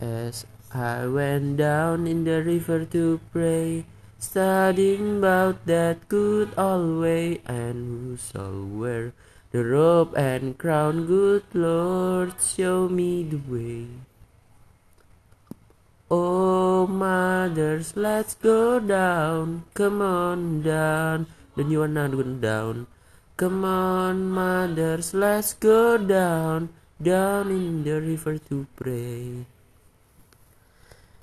As I went down in the river to pray, studying about that good old way, and who shall wear the robe and crown? Good Lord, show me the way. Oh, mothers, let's go down. Come on down. Then you not going down. Come on, mothers, let's go down. Down in the river to pray.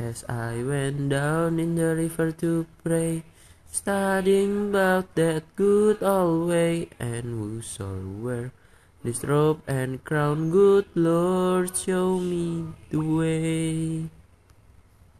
As I went down in the river to pray, studying about that good old way, and who shall wear this robe and crown? Good Lord, show me the way.